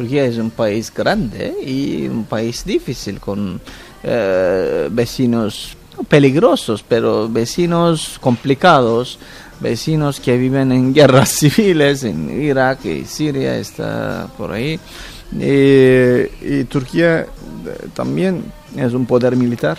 Turquía es un país grande y un país difícil con eh, vecinos peligrosos, pero vecinos complicados, vecinos que viven en guerras civiles en Irak y Siria, está por ahí. Eh, y Turquía eh, también es un poder militar